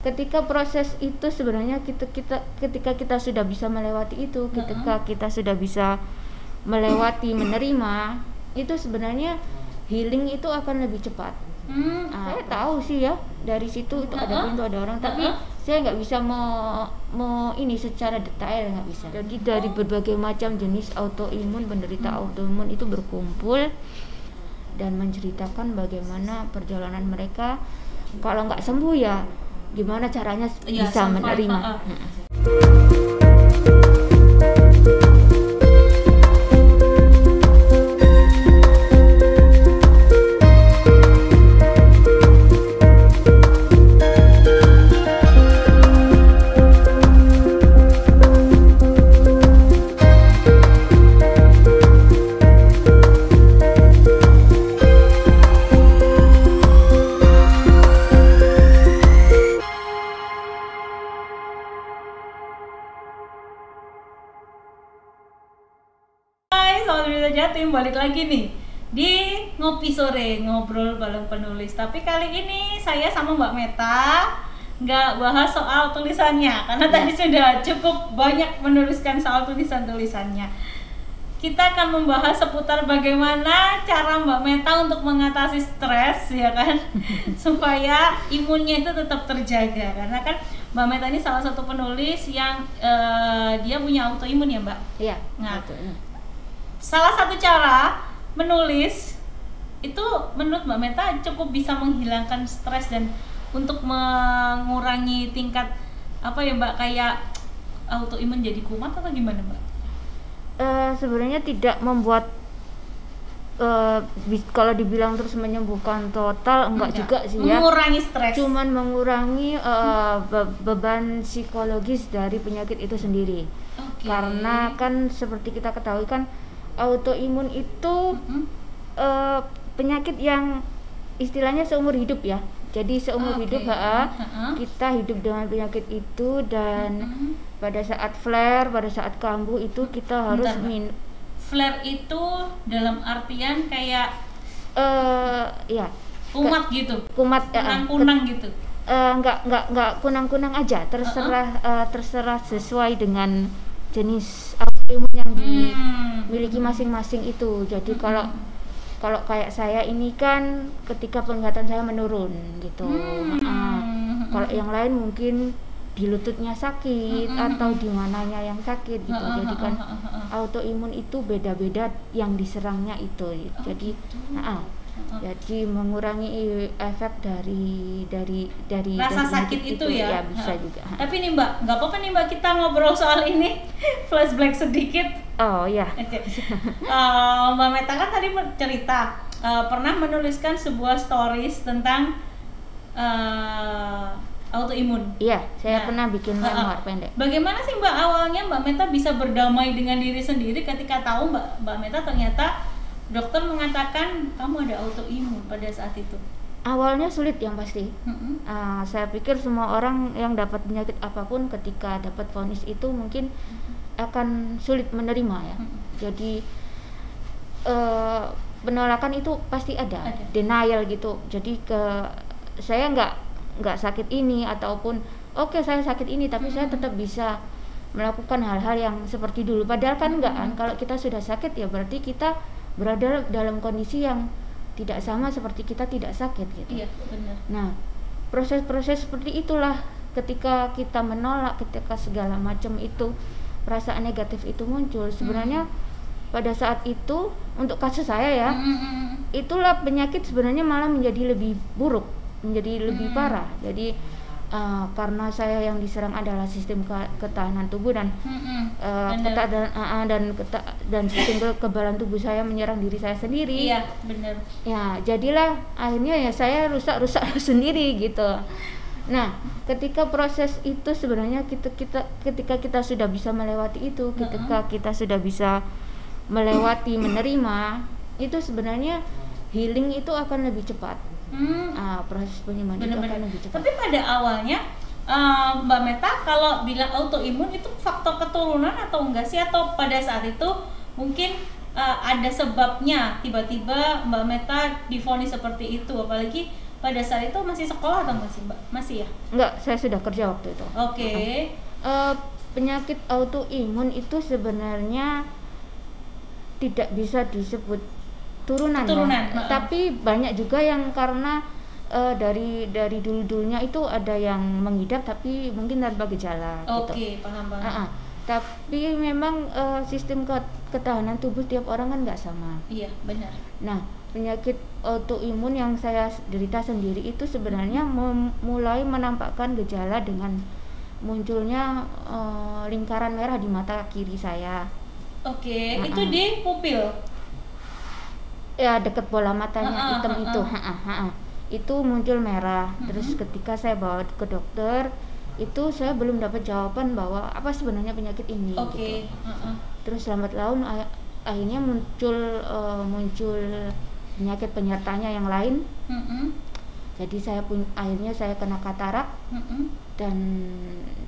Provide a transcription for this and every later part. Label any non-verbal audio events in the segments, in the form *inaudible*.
ketika proses itu sebenarnya kita kita ketika kita sudah bisa melewati itu ketika kita sudah bisa melewati menerima itu sebenarnya healing itu akan lebih cepat. Hmm, Ah, saya tahu sih ya. Dari situ itu ada pintu ada orang. Tapi saya nggak bisa mau mau ini secara detail nggak bisa. Jadi dari berbagai macam jenis autoimun penderita Hmm. autoimun itu berkumpul dan menceritakan bagaimana perjalanan mereka. Kalau nggak sembuh ya gimana caranya Iya, bisa menerima uh-uh. Mm. Jatim, balik lagi nih di Ngopi Sore, ngobrol bareng penulis Tapi kali ini saya sama Mbak Meta nggak bahas soal tulisannya Karena Ya. tadi sudah cukup banyak menuliskan soal tulisan-tulisannya kita akan membahas seputar bagaimana cara Mbak Meta untuk mengatasi stres ya kan *laughs* supaya imunnya itu tetap terjaga karena kan Mbak Meta ini salah satu penulis yang eh, dia punya autoimun ya Mbak Iya, Nah. betul. Salah satu cara menulis itu menurut Mbak Meta cukup bisa menghilangkan stres dan untuk mengurangi tingkat apa ya Mbak kayak autoimun jadi kumat atau gimana Mbak? Eh, sebenarnya tidak membuat bis- kalau dibilang terus menyembuhkan total enggak juga sih ya Mengurangi stres. cuman mengurangi eh, be- beban psikologis dari penyakit itu sendiri Oke. karena kan seperti kita ketahui kan autoimun itu Mm-mm. eh, penyakit yang istilahnya seumur hidup ya jadi seumur Oke. hidup ha, Ha-ha. kita hidup dengan penyakit itu dan Mm-mm. pada saat flare pada saat kambuh itu kita harus Bentar, min Flare itu dalam artian kayak eh ya kumat gitu, kumat eh, eh, kunang-kunang gitu. eh, nggak nggak nggak kunang-kunang aja terserah eh, terserah sesuai dengan jenis autoimun yang Hmm. dimiliki masing-masing itu jadi kalau kalau kayak saya ini kan ketika penglihatan saya menurun gitu Hmm. Kalau yang lain mungkin di lututnya sakit Mm-mm. atau di mananya yang sakit gitu jadi kan autoimun itu beda-beda yang diserangnya itu Oh, jadi gitu. Jadi mengurangi efek dari dari dari rasa dari sakit itu, ya, bisa Ha. juga. Tapi nih mbak nggak apa-apa nih mbak kita ngobrol soal ini. *laughs* Flashback sedikit. Oh ya Oke. Eh, mbak Meta kan tadi cerita eh, pernah menuliskan sebuah stories tentang eh, autoimun. Iya saya Nah, pernah bikin memoir pendek. Bagaimana sih Mbak awalnya Mbak Meta bisa berdamai dengan diri sendiri ketika tahu Mbak Mbak Meta ternyata dokter mengatakan kamu ada autoimun pada saat itu. awalnya sulit yang pasti Mm-mm. Ah, saya pikir semua orang yang dapat penyakit apa pun ketika dapat vonis itu mungkin akan sulit menerima ya. Mm-mm. Jadi eh, penolakan itu pasti ada, Ada. denial gitu. Jadi ke saya nggak nggak sakit ini ataupun oke saya sakit ini tapi saya Mm-mm. tetap bisa melakukan hal-hal yang seperti dulu. Padahal kan enggak kan kalau kita sudah sakit ya berarti kita berada dalam kondisi yang tidak sama seperti kita tidak sakit gitu. Iya benar. Nah, proses-proses seperti itulah ketika kita menolak, ketika segala macam itu perasaan negatif itu muncul. Sebenarnya pada saat itu untuk kasus saya ya, Mm-mm. itulah penyakit sebenarnya malah menjadi lebih buruk, menjadi lebih Hmm. parah. Jadi eh, karena saya yang diserang adalah sistem ke- ketahanan tubuh dan Mm-mm. eh, Benar. keta- dan, eh, eh, dan keta- dan sistem kekebalan tubuh saya menyerang diri saya sendiri. Iya benar. ya jadilah akhirnya ya saya rusak-rusak *laughs* sendiri gitu. Nah ketika proses itu sebenarnya kita kita ketika kita sudah bisa melewati itu ketika kita sudah bisa melewati menerima itu sebenarnya healing itu akan lebih cepat. Hmm. Ah, proses penyembuhan itu akan lebih cepat. Tapi pada awalnya eh, Mbak Meta kalau bilang autoimun itu faktor keturunan atau enggak sih? Atau pada saat itu mungkin eh, ada sebabnya tiba-tiba Mbak Meta difonis seperti itu apalagi pada saat itu masih sekolah atau masih mbak masih ya enggak saya sudah kerja waktu itu oke Eh, penyakit autoimun itu sebenarnya tidak bisa disebut turunan, ya. Turunan, heeh. tapi banyak juga yang karena eh, dari dari dulu dulunya itu ada yang mengidap tapi mungkin tanpa gejala oke gitu. paham paham Ah, ah. Tapi memang eh, sistem ke- ketahanan tubuh tiap orang kan nggak sama. iya benar Nah, penyakit autoimun yang saya derita sendiri itu sebenarnya mem- mulai menampakkan gejala dengan munculnya eh, lingkaran merah di mata kiri saya. oke Heeh. itu di pupil Ya, dekat bola matanya Heeh, hitam heeh. itu. Ha-ha, ha-ha. Itu muncul merah. Terus ketika saya bawa ke dokter, itu saya belum dapat jawaban bahwa apa sebenarnya penyakit ini oke gitu. heeh. terus lambat laun akhirnya muncul eh, muncul penyakit penyertanya yang lain Mm-mm. jadi saya pun akhirnya saya kena katarak Mm-mm. dan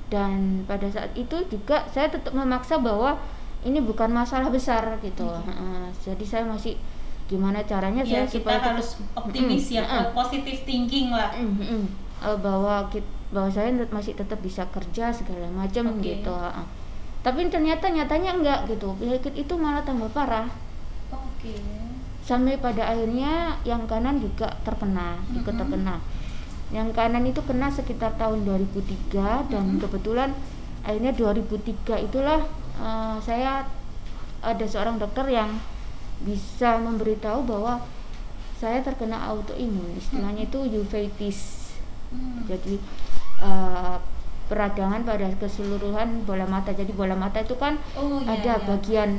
dan pada saat itu juga saya tetap memaksa bahwa ini bukan masalah besar gitu Oke. Heeh, jadi saya masih gimana caranya ya saya kita supaya tetap- harus optimis Mm-mm, ya heeh. positive thinking lah Mm, mm, mm. Eh, bahwa kit- bahwa saya masih tetap bisa kerja segala macam Oke. gitu tapi ternyata nyatanya enggak gitu penyakit itu malah tambah parah oke sampai pada akhirnya yang kanan juga terkena juga Mhm. terkena yang kanan itu kena sekitar tahun 2003 dan Mhm. kebetulan akhirnya 2003 itulah eh, saya ada seorang dokter yang bisa memberitahu bahwa saya terkena autoimun istilahnya itu uveitis Hmm. jadi eh, peradangan pada keseluruhan bola mata jadi bola mata itu kan oh iya ada iya. bagian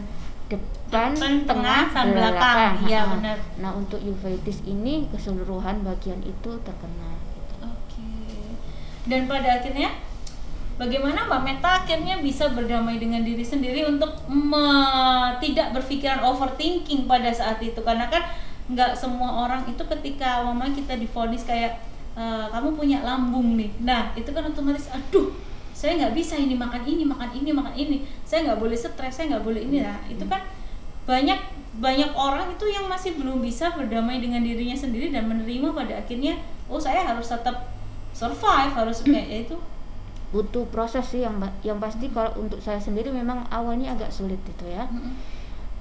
depan, Depan, tengah, sama belakang. Iya, Ha-ha. benar. Nah untuk uveitis ini keseluruhan bagian itu terkena. Oke. Dan pada akhirnya bagaimana Mbak Meta akhirnya bisa berdamai dengan diri sendiri untuk me- tidak berpikiran overthinking pada saat itu karena kan nggak semua orang itu ketika mama kita difonis kayak "Eh, kamu punya lambung nih. Nah itu kan otomatis aduh saya nggak bisa ini makan ini makan ini makan ini saya nggak boleh stres saya nggak boleh ini nah itu kan banyak banyak orang itu yang masih belum bisa berdamai dengan dirinya sendiri dan menerima pada akhirnya oh saya harus tetap survive harus *clears throat* kayak ya itu Butuh proses sih yang yang pasti kalau untuk saya sendiri memang awalnya agak sulit itu ya.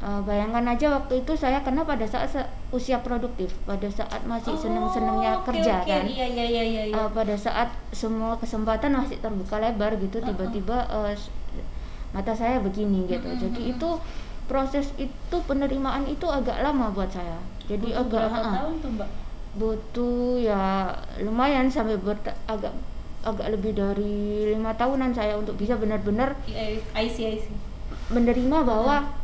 Eh, bayangkan aja waktu itu saya kena pada saat usia produktif, pada saat masih seneng-senengnya Oh, oke, kerja oke. kan. iya iya iya iya. Eh, pada saat semua kesempatan masih terbuka lebar gitu tiba-tiba s- mata saya begini gitu. Mm-mm, jadi itu proses itu penerimaan itu agak lama buat saya. Jadi Butuh agak berapa ha-ha, tahun tuh mbak? Butuh ya lumayan sampai berta- agak agak lebih dari lima tahunan saya untuk bisa benar-benar I, I see I see. menerima bahwa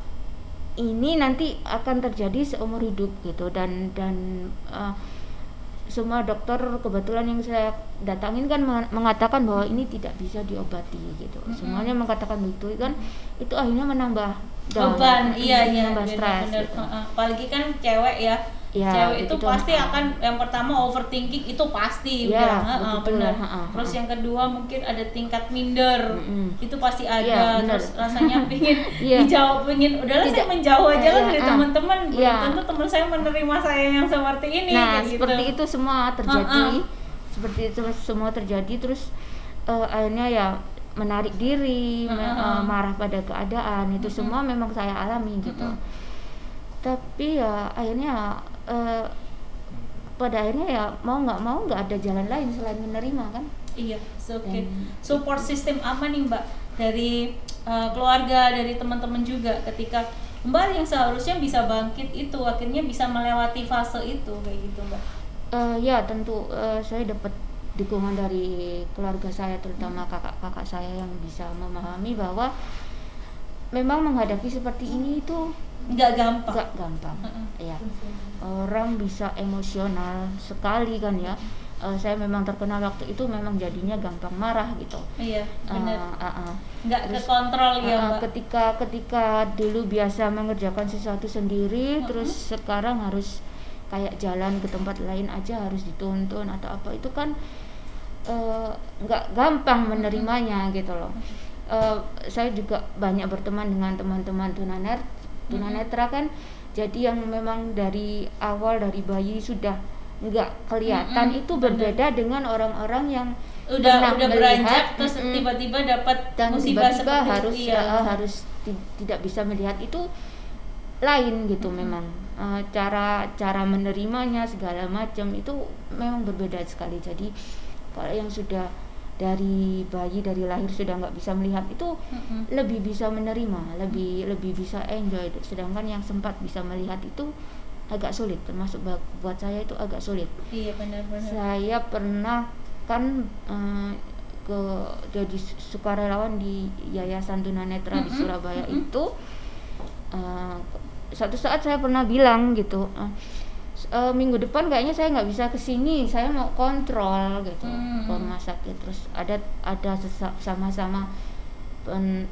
ini nanti akan terjadi seumur hidup gitu dan dan eh, semua dokter kebetulan yang saya datangin kan menga- mengatakan bahwa ini tidak bisa diobati gitu Mm-mm. semuanya mengatakan begitu kan itu akhirnya menambah down, beban mm, iya iya menambah stres gitu. Apalagi kan cewek ya Ya, cewek itu begitu. pasti akan yang pertama overthinking itu pasti Ya, udah, begitu benar terus yang kedua mungkin ada tingkat minder Mm-mm. itu pasti ada Iya, benar. terus rasanya *laughs* pingin Iya. dijawab pingin udahlah saya Tidak. menjauh aja lah Iya, dari ah. teman-teman belum tentu teman saya menerima saya yang seperti ini nah kayak gitu. seperti itu semua terjadi Ha-ha. seperti itu semua terjadi terus eh, akhirnya ya menarik diri Ha-ha. eh, marah pada keadaan itu semua memang saya alami gitu Mm-mm. tapi ya akhirnya eh, pada akhirnya ya mau nggak mau nggak ada jalan lain selain menerima kan Iya, so, oke. Dan- Support system apa nih Mbak dari uh, keluarga, dari teman-teman juga ketika Mbak yang seharusnya bisa bangkit itu akhirnya bisa melewati fase itu kayak gitu Mbak. Eh, ya tentu eh, saya dapat dukungan dari keluarga saya terutama kakak-kakak saya yang bisa memahami bahwa memang menghadapi seperti ini itu Nggak gampang. nggak gampang Heeh. ya orang bisa emosional sekali kan ya Eh, saya memang terkenal waktu itu memang jadinya gampang marah gitu Iya, Eh, benar. ah, ah. Nggak terus, kekontrol ya Ah, Mbak. ketika ketika dulu biasa mengerjakan sesuatu sendiri terus sekarang harus kayak jalan ke tempat lain aja harus dituntun atau apa itu kan nggak gampang menerimanya gitu loh Eh, saya juga banyak berteman dengan teman-teman tunanetra tunanetra kan jadi yang memang dari awal dari bayi sudah nggak kelihatan Mm-mm, itu bener. berbeda dengan orang-orang yang udah pernah udah melihat, beranjak terus tiba-tiba dapat dan musibah tiba-tiba seperti harus itu ya. eh, harus ti- tidak bisa melihat itu lain gitu memang. Eh, cara cara menerimanya segala macam itu memang berbeda sekali. Jadi kalau yang sudah dari bayi dari lahir sudah nggak bisa melihat itu Mm-mm. lebih bisa menerima lebih lebih bisa enjoy sedangkan yang sempat bisa melihat itu agak sulit termasuk buat saya itu agak sulit iya benar-benar saya pernah kan eh, ke jadi su- sukarelawan di Yayasan Tunanetra di Mm-mm, Surabaya mm-mm. itu eh, satu saat saya pernah bilang gitu eh, eh, minggu depan kayaknya saya nggak bisa ke sini saya mau kontrol gitu Hmm. ke rumah sakit. Terus ada ada sama-sama pen,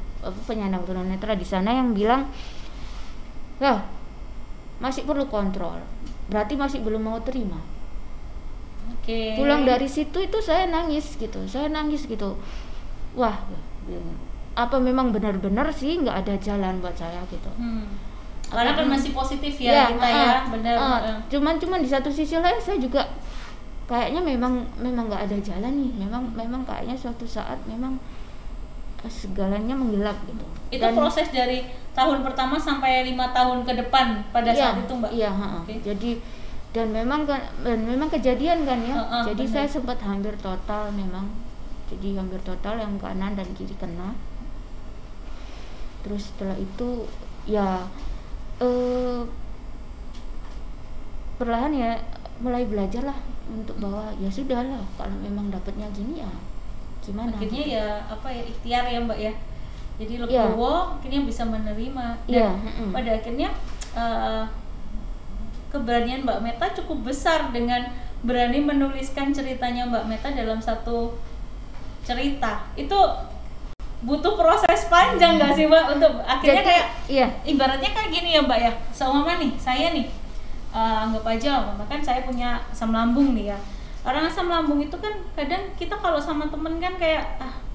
penyandang tunanetra di sana yang bilang lah masih perlu kontrol. Berarti masih belum mau terima. Oke. Pulang dari situ itu saya nangis gitu saya nangis gitu. Wah apa memang benar-benar sih nggak ada jalan buat saya? gitu. Hmm. Karena kan masih positif ya, kita ya ah, benar ah. eh. cuman cuman di satu sisi lain saya juga kayaknya memang memang nggak ada jalan nih memang memang kayaknya suatu saat memang eh, segalanya menggelap gitu itu Dan- proses dari tahun pertama sampai lima tahun ke depan pada Iya, saat itu mbak Iya, ha-ha. Oke. jadi dan memang kan dan memang kejadian kan ya. Ha-ha, jadi benar. saya sempat hampir total memang. Jadi hampir total yang kanan dan kiri kena. Terus setelah itu ya eh perlahan ya mulai belajar lah untuk bahwa ya sudah lah kalau memang dapatnya gini ya gimana akhirnya ya apa ya ikhtiar ya mbak ya jadi Iya. legowo akhirnya bisa menerima dan Iya, mm-mm. pada akhirnya eh, keberanian mbak Meta cukup besar dengan berani menuliskan ceritanya mbak Meta dalam satu cerita itu butuh proses panjang nggak sih mbak? Untuk akhirnya Jadi, kayak iya. ibaratnya kayak gini ya mbak ya. Seumpama nih saya nih eh, anggap aja umpama kan saya punya asam lambung nih ya. Orang asam lambung itu kan kadang kita kalau sama temen kan kayak ah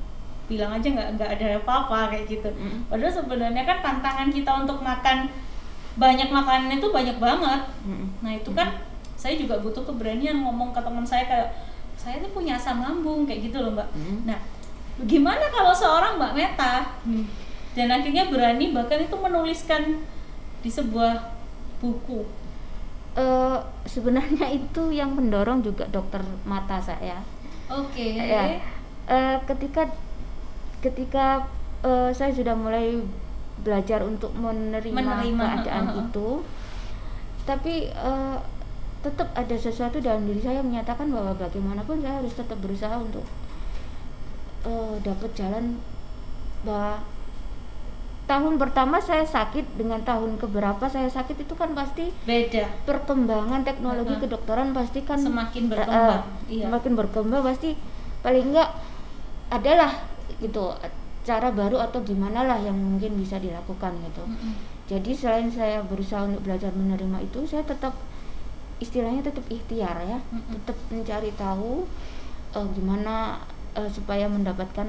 bilang aja nggak nggak ada apa-apa kayak gitu. Mm. padahal sebenarnya kan tantangan kita untuk makan banyak makanan itu banyak banget. Mm-mm. nah itu kan saya juga butuh keberanian ngomong ke teman saya kayak saya tuh punya asam lambung kayak gitu loh mbak. Mm. nah gimana kalau seorang mbak Meta? Dan akhirnya berani bahkan itu menuliskan di sebuah buku. Eh, sebenarnya itu yang mendorong juga dokter mata saya. oke. Ya, eh, ketika ketika eh, saya sudah mulai belajar untuk menerima, Menerima, keadaan heeh. itu, tapi eh, tetap ada sesuatu dalam diri saya yang menyatakan bahwa bagaimanapun saya harus tetap berusaha untuk eh, dapat jalan bahwa tahun pertama saya sakit dengan tahun keberapa saya sakit itu kan pasti beda perkembangan teknologi Heeh. kedokteran pasti kan Semakin eh, berkembang, eh, iya. semakin berkembang pasti paling enggak adalah gitu cara baru atau gimana lah yang mungkin bisa dilakukan gitu Mm-mm. jadi selain saya berusaha untuk belajar menerima itu saya tetap istilahnya tetap ikhtiar ya Mm-mm. tetap mencari tahu eh, gimana eh, supaya mendapatkan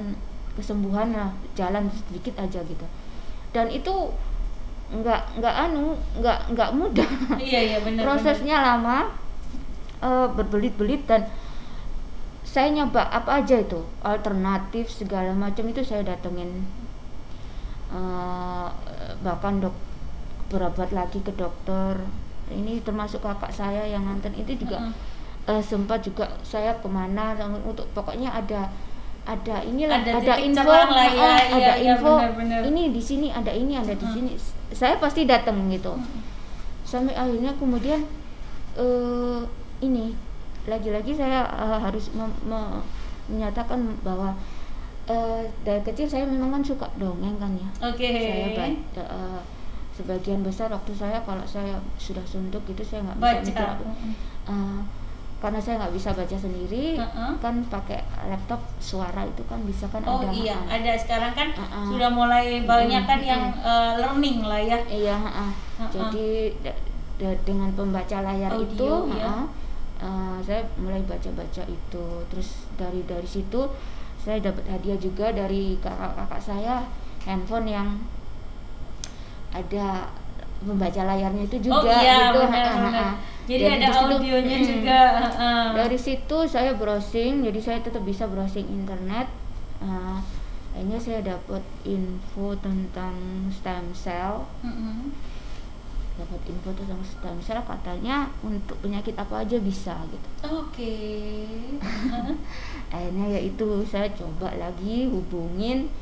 kesembuhan lah jalan sedikit aja gitu. Dan itu nggak nggak anu nggak nggak mudah. *laughs* Iya iya benar prosesnya lama eh, berbelit-belit dan saya nyoba apa aja itu alternatif segala macam itu saya datengin Eh, bahkan dok berobat lagi ke dokter. Ini termasuk kakak saya yang nonton itu juga Heeh. Eh, sempat juga saya ke mana untuk pokoknya ada ada inilah Ada ada, info lah ya, ah, iya, ada iya, info benar-benar. ini di sini ada ini ada di sini. Saya pasti datang gitu. Mm-mm. sampai akhirnya kemudian eh ini lagi-lagi saya eh, harus menyatakan bahwa eh, dari kecil saya memang kan suka dongeng kan ya. Oke. Saya baca eh, sebagian besar waktu saya kalau saya sudah suntuk gitu saya nggak bisa baca. mikir apa. Karena saya nggak bisa baca sendiri Heeh. kan pakai laptop suara itu kan bisa kan Oh ada iya, ah, ada sekarang kan Uh-uh. sudah mulai banyak kan Mm-mm. yang eh, learning lah ya. Iya, ah. Ha-ha. jadi da- da- dengan pembaca layar Audio, itu, ya. ha-ha, eh, saya mulai baca-baca itu. Terus dari dari situ saya dapat hadiah juga dari kakak-kakak saya handphone yang ada pembaca layarnya itu juga Oh iya, gitu. benar, benar. Jadi Dari ada audionya Mm. juga. heeh. dari situ saya browsing jadi saya tetap bisa browsing internet Uh, akhirnya saya dapat info tentang stem cell Mm-mm. dapat info tentang stem cell katanya untuk penyakit apa aja bisa gitu Oke. Heeh. *laughs* akhirnya yaitu saya coba lagi hubungin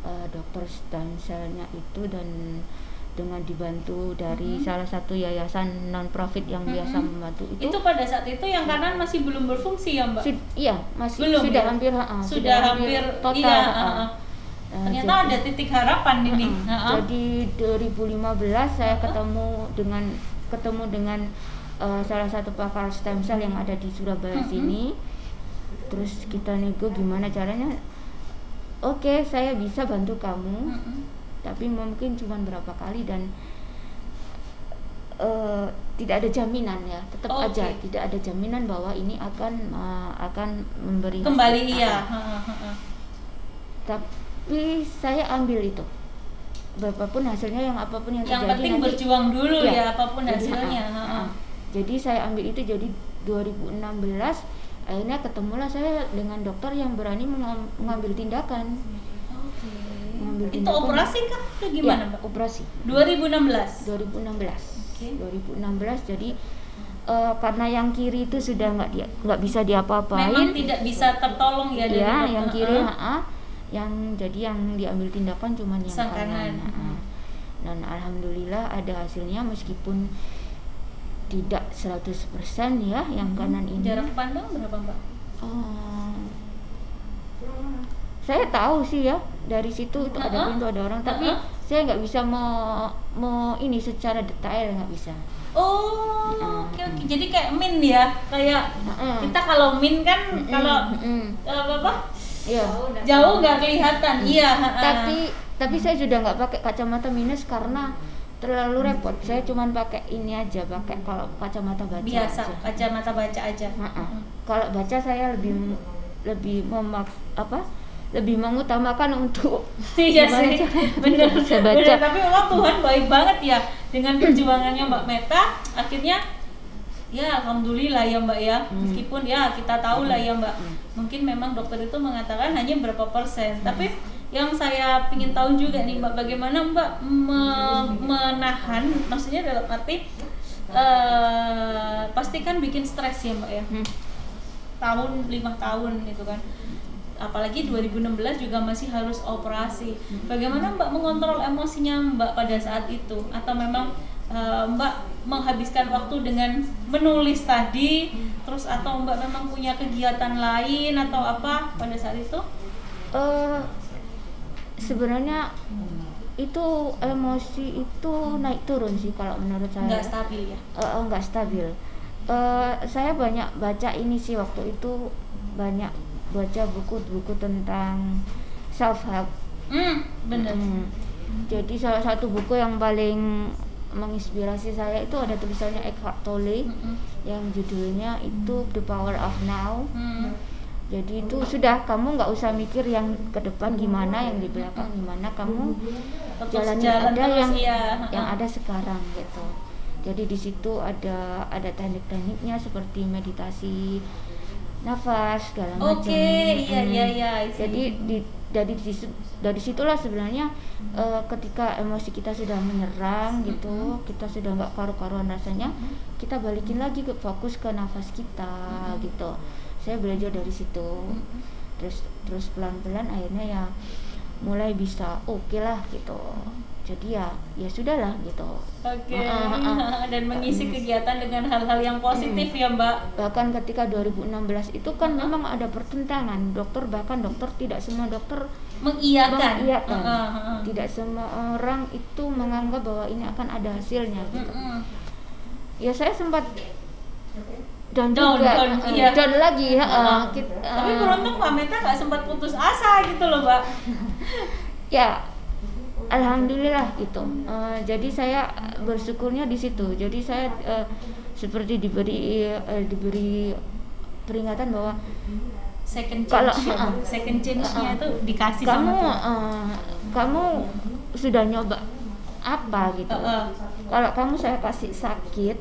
uh, dokter stem cellnya itu dan dengan dibantu dari Mhm. salah satu yayasan non profit yang biasa Mhm. membantu itu, Itu pada saat itu yang kanan masih belum berfungsi ya, Mbak? Sud- iya masih Belum sudah ya? hampir ha-ha, Sudah hampir total iya, ha-ha. heeh. Uh, Ternyata jadi- ada titik harapan ini. Heeh. Heeh. Jadi 2015 saya Heeh. ketemu dengan ketemu dengan uh, salah satu pakar stem cell yang ada di Surabaya Mm-mm. sini. Terus kita nego gimana caranya? Oke, saya bisa bantu kamu, Mm-mm. Tapi mungkin cuma berapa kali dan uh, tidak ada jaminan ya. Tetap Oke. aja tidak ada jaminan bahwa ini akan uh, akan memberi hasil. Kembali Ah, iya. Tapi saya ambil itu. Berapapun hasilnya yang apa pun yang Yang terjadi penting nanti- berjuang dulu Iya. ya apa pun Jadi, hasilnya. ha-ha, heeh. ha-ha. Jadi saya ambil itu jadi 2016 akhirnya ketemulah saya dengan dokter yang berani mengam- mengambil tindakan. Itu operasi kah? Itu gimana, Ya, Mbak? Operasi. 2016. 2016. Oke. 2016 jadi eh, karena yang kiri itu sudah nggak dia nggak bisa diapa-apain. Memang tidak bisa tertolong ya dari Iya, dokter. yang kiri, Heeh. ha-ha. yang jadi yang diambil tindakan cuma yang Sang kanan. kanan. ha-ha. Dan alhamdulillah ada hasilnya meskipun tidak 100% ya yang kanan ini. Jarak pandang berapa, Mbak? Oh. saya tahu sih ya dari situ itu ada pintu ada orang tapi saya nggak bisa mau mau ini secara detail nggak bisa. Oh, oke oke. Jadi kayak min ya, kayak Heeh. kita kalau min kan Mm-mm, kalau mm-mm. eh, apa apa Iya. jauh nggak kelihatan. Iya. heeh. tapi tapi saya sudah nggak pakai kacamata minus karena terlalu repot saya cuman pakai ini aja pakai kalau kacamata baca biasa aja. kacamata baca aja. Ha-ha. Mm. kalau baca saya lebih lebih memaks apa lebih mengutamakan untuk *laughs* Iya sih, caranya bener, bisa baca bener. Tapi memang Tuhan baik banget ya dengan perjuangannya Mbak Meta, akhirnya ya alhamdulillah ya Mbak ya. Hmm. Meskipun ya kita tahu lah ya Mbak, Hmm. mungkin memang dokter itu mengatakan hanya berapa persen, tapi yang saya ingin tahu juga nih Mbak, bagaimana Mbak me- menahan, maksudnya dalam arti eh pastikan bikin stres ya Mbak ya Hmm. tahun lima tahun gitu kan apalagi 2016 juga masih harus operasi. Bagaimana mbak mengontrol emosinya mbak pada saat itu? Atau memang eh, mbak menghabiskan waktu dengan menulis tadi terus atau mbak memang punya kegiatan lain atau apa pada saat itu? Eh, sebenarnya itu emosi itu naik turun sih kalau menurut saya. Nggak stabil ya? Eh, eh, nggak stabil. Eh, saya banyak baca ini sih waktu itu banyak baca buku-buku tentang self help hmm bener Mm. jadi salah satu buku yang paling menginspirasi saya itu ada tulisannya Eckhart Tolle Mm-mm. yang judulnya itu The Power of Now Hmm. jadi itu sudah kamu nggak usah mikir yang ke depan gimana yang di belakang gimana kamu jalani jalan ada yang iya. yang ada sekarang gitu jadi di situ ada ada teknik-tekniknya seperti meditasi nafas segala macam Oke, iya, iya, iya, jadi di dari situ dari situlah sebenarnya eh, ketika emosi kita sudah menyerang gitu kita sudah nggak karu-karuan rasanya kita balikin lagi ke fokus ke nafas kita gitu. Saya belajar dari situ. Terus terus pelan-pelan akhirnya ya mulai bisa oke lah gitu jadi ya ya sudahlah gitu Oke, Ah, ah, ah. dan mengisi kegiatan dengan hal-hal yang positif ya Mbak. bahkan ketika 2016 itu kan memang ada pertentangan dokter bahkan dokter tidak semua dokter Mengiyakan. mengiyakan. Ah, ah. tidak semua orang itu menganggap bahwa ini akan ada hasilnya gitu Mm-mm. ya saya sempat down Down, juga down, eh, iya. down lagi ya, eh, Ah. kit- Tapi eh, beruntung Mbak Meta nggak sempat putus asa gitu loh Mbak. *laughs* ya alhamdulillah gitu Eh, jadi saya bersyukurnya di situ jadi saya eh, seperti diberi eh, diberi peringatan bahwa Second Kalau- chance, ya, *laughs* ah, Mbak. second chance-nya ah, itu dikasih kamu sama Tuhan. eh, kamu sudah nyoba apa gitu Heeh. kalau kamu saya kasih sakit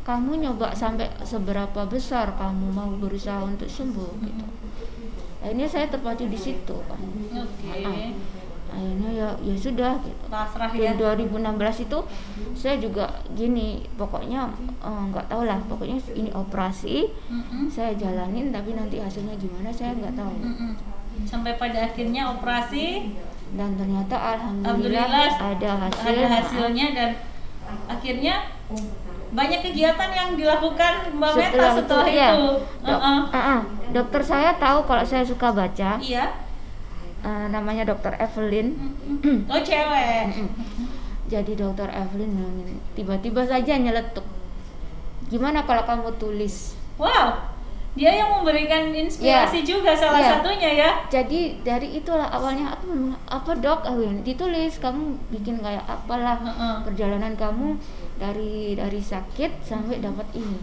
kamu nyoba sampai seberapa besar kamu mau berusaha untuk sembuh gitu akhirnya saya terpacu di situ kan Oke. Ah. akhirnya ya ya sudah gitu Pasrah ya. 2016 itu saya juga gini pokoknya eh, nggak tahu lah pokoknya ini operasi saya jalanin tapi nanti hasilnya gimana saya nggak tahu. Sampai pada akhirnya operasi, dan ternyata alhamdulillah, alhamdulillah ada hasil ada hasilnya dan akhirnya banyak kegiatan yang dilakukan Mbak Meta setelah itu. ya, dok- Uh-uh. ah, ah. dokter saya tahu kalau saya suka baca Iya. eh, namanya dokter Evelyn. *clears throat* Oh cewek. jadi dokter Evelyn tiba-tiba saja nyeletuk gimana kalau kamu tulis Wow, dia yang memberikan inspirasi juga salah Iya. satunya ya. jadi dari itulah awalnya apa apa dok ditulis kamu bikin kayak apalah Heeh. perjalanan kamu dari dari sakit sampai dapat ini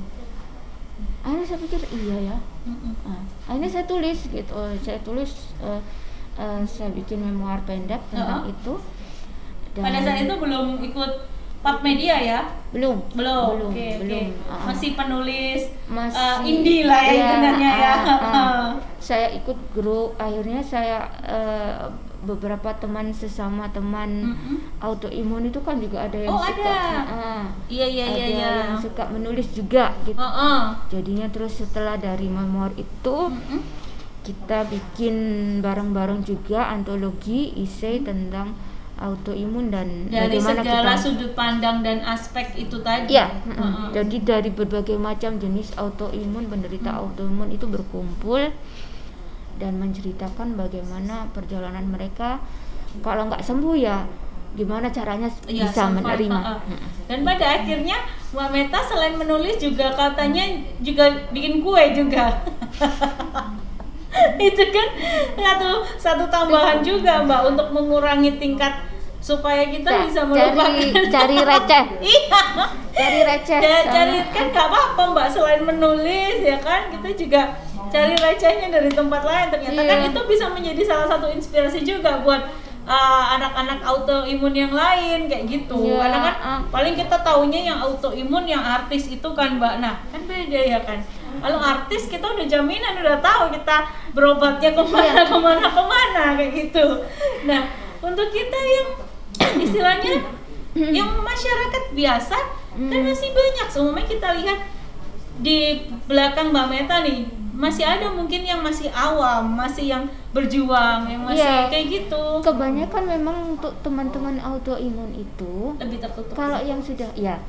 akhirnya saya pikir iya ya. Nah, akhirnya saya tulis gitu saya tulis eh, eh, saya bikin memoir pendek tentang Heeh. itu Dan- Pada saat itu belum ikut pub media ya? belum Belum. belum Oke, oke. belum Ah. Masih penulis masih eh, indie lah ya, Iya, hitungannya ya. ah, ah. *laughs* saya ikut grup akhirnya saya eh, beberapa teman sesama teman Mm-mm. autoimun itu kan juga ada yang Oh, suka ada. ah, Iya iya ada iya iya. yang suka menulis juga gitu Heeh. jadinya terus setelah dari memoir itu Mm-mm. kita bikin bareng-bareng juga antologi isei tentang autoimun dan Dari bagaimana segala kita sudut pandang dan aspek itu tadi. ya Heeh. jadi dari berbagai macam jenis autoimun penderita autoimun itu berkumpul dan menceritakan bagaimana perjalanan mereka kalau nggak sembuh ya gimana caranya Iya, bisa survive, menerima heeh. Mm. Dan pada akhirnya Mbak Meta selain menulis juga katanya juga bikin kue juga. *laughs* itu kan satu satu tambahan juga Mbak untuk mengurangi tingkat supaya kita Ca- bisa cari melupakan cari receh *laughs* iya cari receh sama- cari kan nggak apa-apa mbak selain menulis ya kan kita juga cari recehnya dari tempat lain ternyata kan Iya. itu bisa menjadi salah satu inspirasi juga buat uh, anak-anak autoimun yang lain kayak gitu Iya, karena kan ah. paling kita taunya yang autoimun yang artis itu kan mbak nah kan beda ya kan kalau artis kita udah jaminan udah tahu kita berobatnya ke mana Iya. ke mana ke mana kayak gitu nah untuk kita yang *coughs* istilahnya *coughs* yang masyarakat biasa kan Hmm. masih banyak semuanya kita lihat di belakang Mbak Meta nih masih ada mungkin yang masih awam masih yang berjuang yang masih Iya. kayak gitu. Kebanyakan memang untuk teman-teman autoimun itu lebih tertutup. kalau yang sudah ya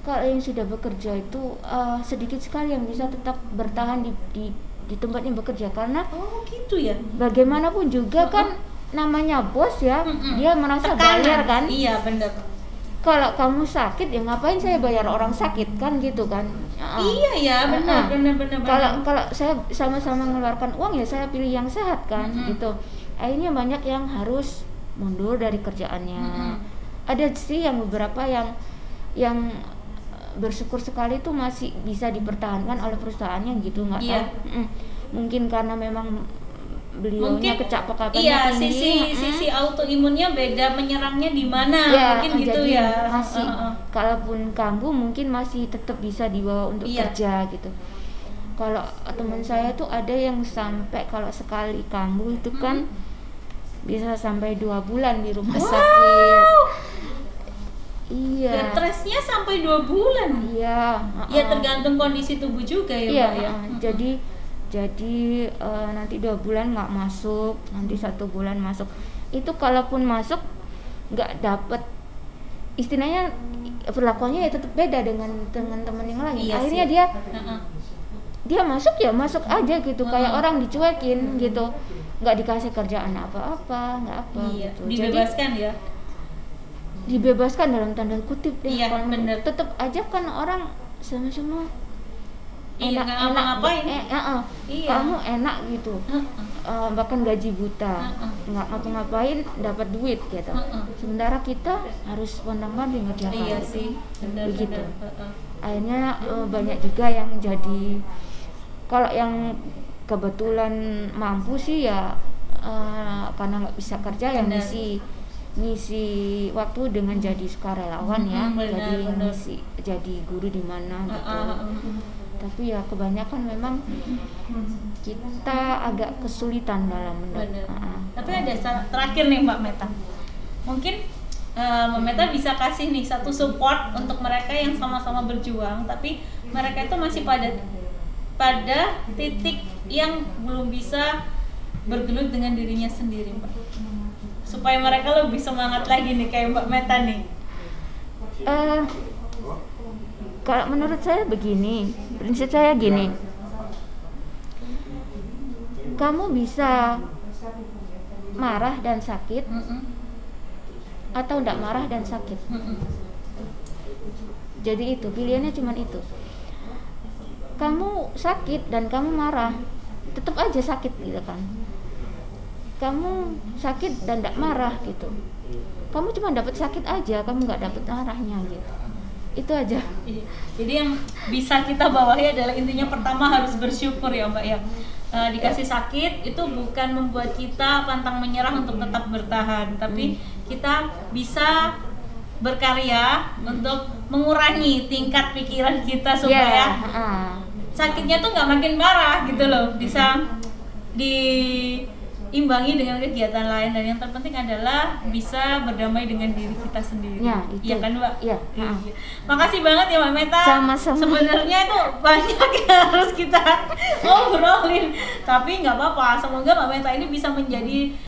kalau yang sudah bekerja itu eh, sedikit sekali yang bisa tetap bertahan di di, di tempatnya bekerja. Karena oh gitu ya? bagaimanapun juga kan namanya bos ya Mm-mm. dia merasa Tekanan. bayar kan? Iya bener kalau kamu sakit ya ngapain saya bayar orang sakit kan gitu kan Heeh. iya ya bener Heeh. bener bener bener. kalau kalau saya sama-sama mengeluarkan uang ya saya pilih yang sehat kan Mm-mm. gitu akhirnya banyak yang harus mundur dari kerjaannya Mm-mm. ada sih yang beberapa yang yang eh, bersyukur sekali tuh masih bisa dipertahankan oleh perusahaannya gitu nggak Iya. tahu Mm. mungkin karena memang beliaunya kecapekannya iya tinggi sisi mm. sisi autoimunnya beda menyerangnya di mana Ya, mungkin gitu ya masih Heeh. kalaupun kambuh mungkin masih tetap bisa dibawa untuk Iya. kerja gitu kalau teman saya tuh ada yang sampai kalau sekali kambuh itu kan bisa sampai dua bulan di rumah Wow. sakit iya dan stresnya sampai dua bulan iya ya heeh. tergantung kondisi tubuh juga ya iya Mbak ya heeh. jadi jadi eh, nanti dua bulan nggak masuk nanti satu bulan masuk. Itu kalaupun masuk nggak dapet. Istilahnya perlakuannya ya tetap beda dengan dengan teman yang lain. Iya akhirnya sih. dia dia masuk ya masuk aja gitu. Kayak orang dicuekin gitu. Nggak dikasih kerjaan apa-apa nggak apa iya gitu. Jadi dibebaskan ya. dibebaskan dalam tanda kutip deh Iya, kalau tetap aja kan orang sama-sama Iya, nggak ngapa-ngapain. eh, eh, eh, Iya. kamu enak gitu Heeh. Eh, bahkan gaji buta nggak ngapa-ngapain dapat duit gitu sementara kita harus pandang-pandang ngerjakan iya sih benar Begitu. benar akhirnya eh, banyak juga yang jadi kalau yang kebetulan mampu sih ya eh, karena nggak bisa kerja yang ngisi ngisi waktu dengan jadi sukarelawan ya Mm-mm, benar, jadi benar. ngisi jadi guru di mana gitu ah, ah. Tapi ya kebanyakan memang kita agak kesulitan dalam mendapat Bener. Tapi ada terakhir nih Mbak Meta. Mungkin eh, Mbak Meta bisa kasih nih satu support untuk mereka yang sama-sama berjuang, tapi mereka itu masih pada pada titik yang belum bisa bergelut dengan dirinya sendiri, Mbak. Supaya mereka lebih semangat lagi nih kayak Mbak Meta nih. Eh, kalau menurut saya begini, prinsip saya gini. Kamu bisa marah dan sakit Mm-mm, atau tidak marah dan sakit. mm-mm. Jadi itu pilihannya cuma itu. Kamu sakit dan kamu marah, tetap aja sakit gitu kan. Kamu sakit dan tidak marah gitu. Kamu cuma dapat sakit aja, kamu nggak dapat marahnya gitu. Itu aja. Iya. Jadi yang bisa kita bawahi adalah intinya pertama harus bersyukur ya Mbak ya. Eh, dikasih sakit itu bukan membuat kita pantang menyerah untuk tetap bertahan, tapi kita bisa berkarya untuk mengurangi tingkat pikiran kita supaya Ya, ah. sakitnya tuh nggak makin parah gitu loh bisa diimbangi dengan kegiatan lain dan yang terpenting adalah bisa berdamai dengan diri kita sendiri Ya, itu. Iya kan mbak Iya, Iya. ah. makasih banget ya mbak Meta Sama-sama. sebenarnya itu banyak *laughs* yang harus kita *laughs* ngobrolin tapi nggak apa-apa semoga mbak Meta ini bisa menjadi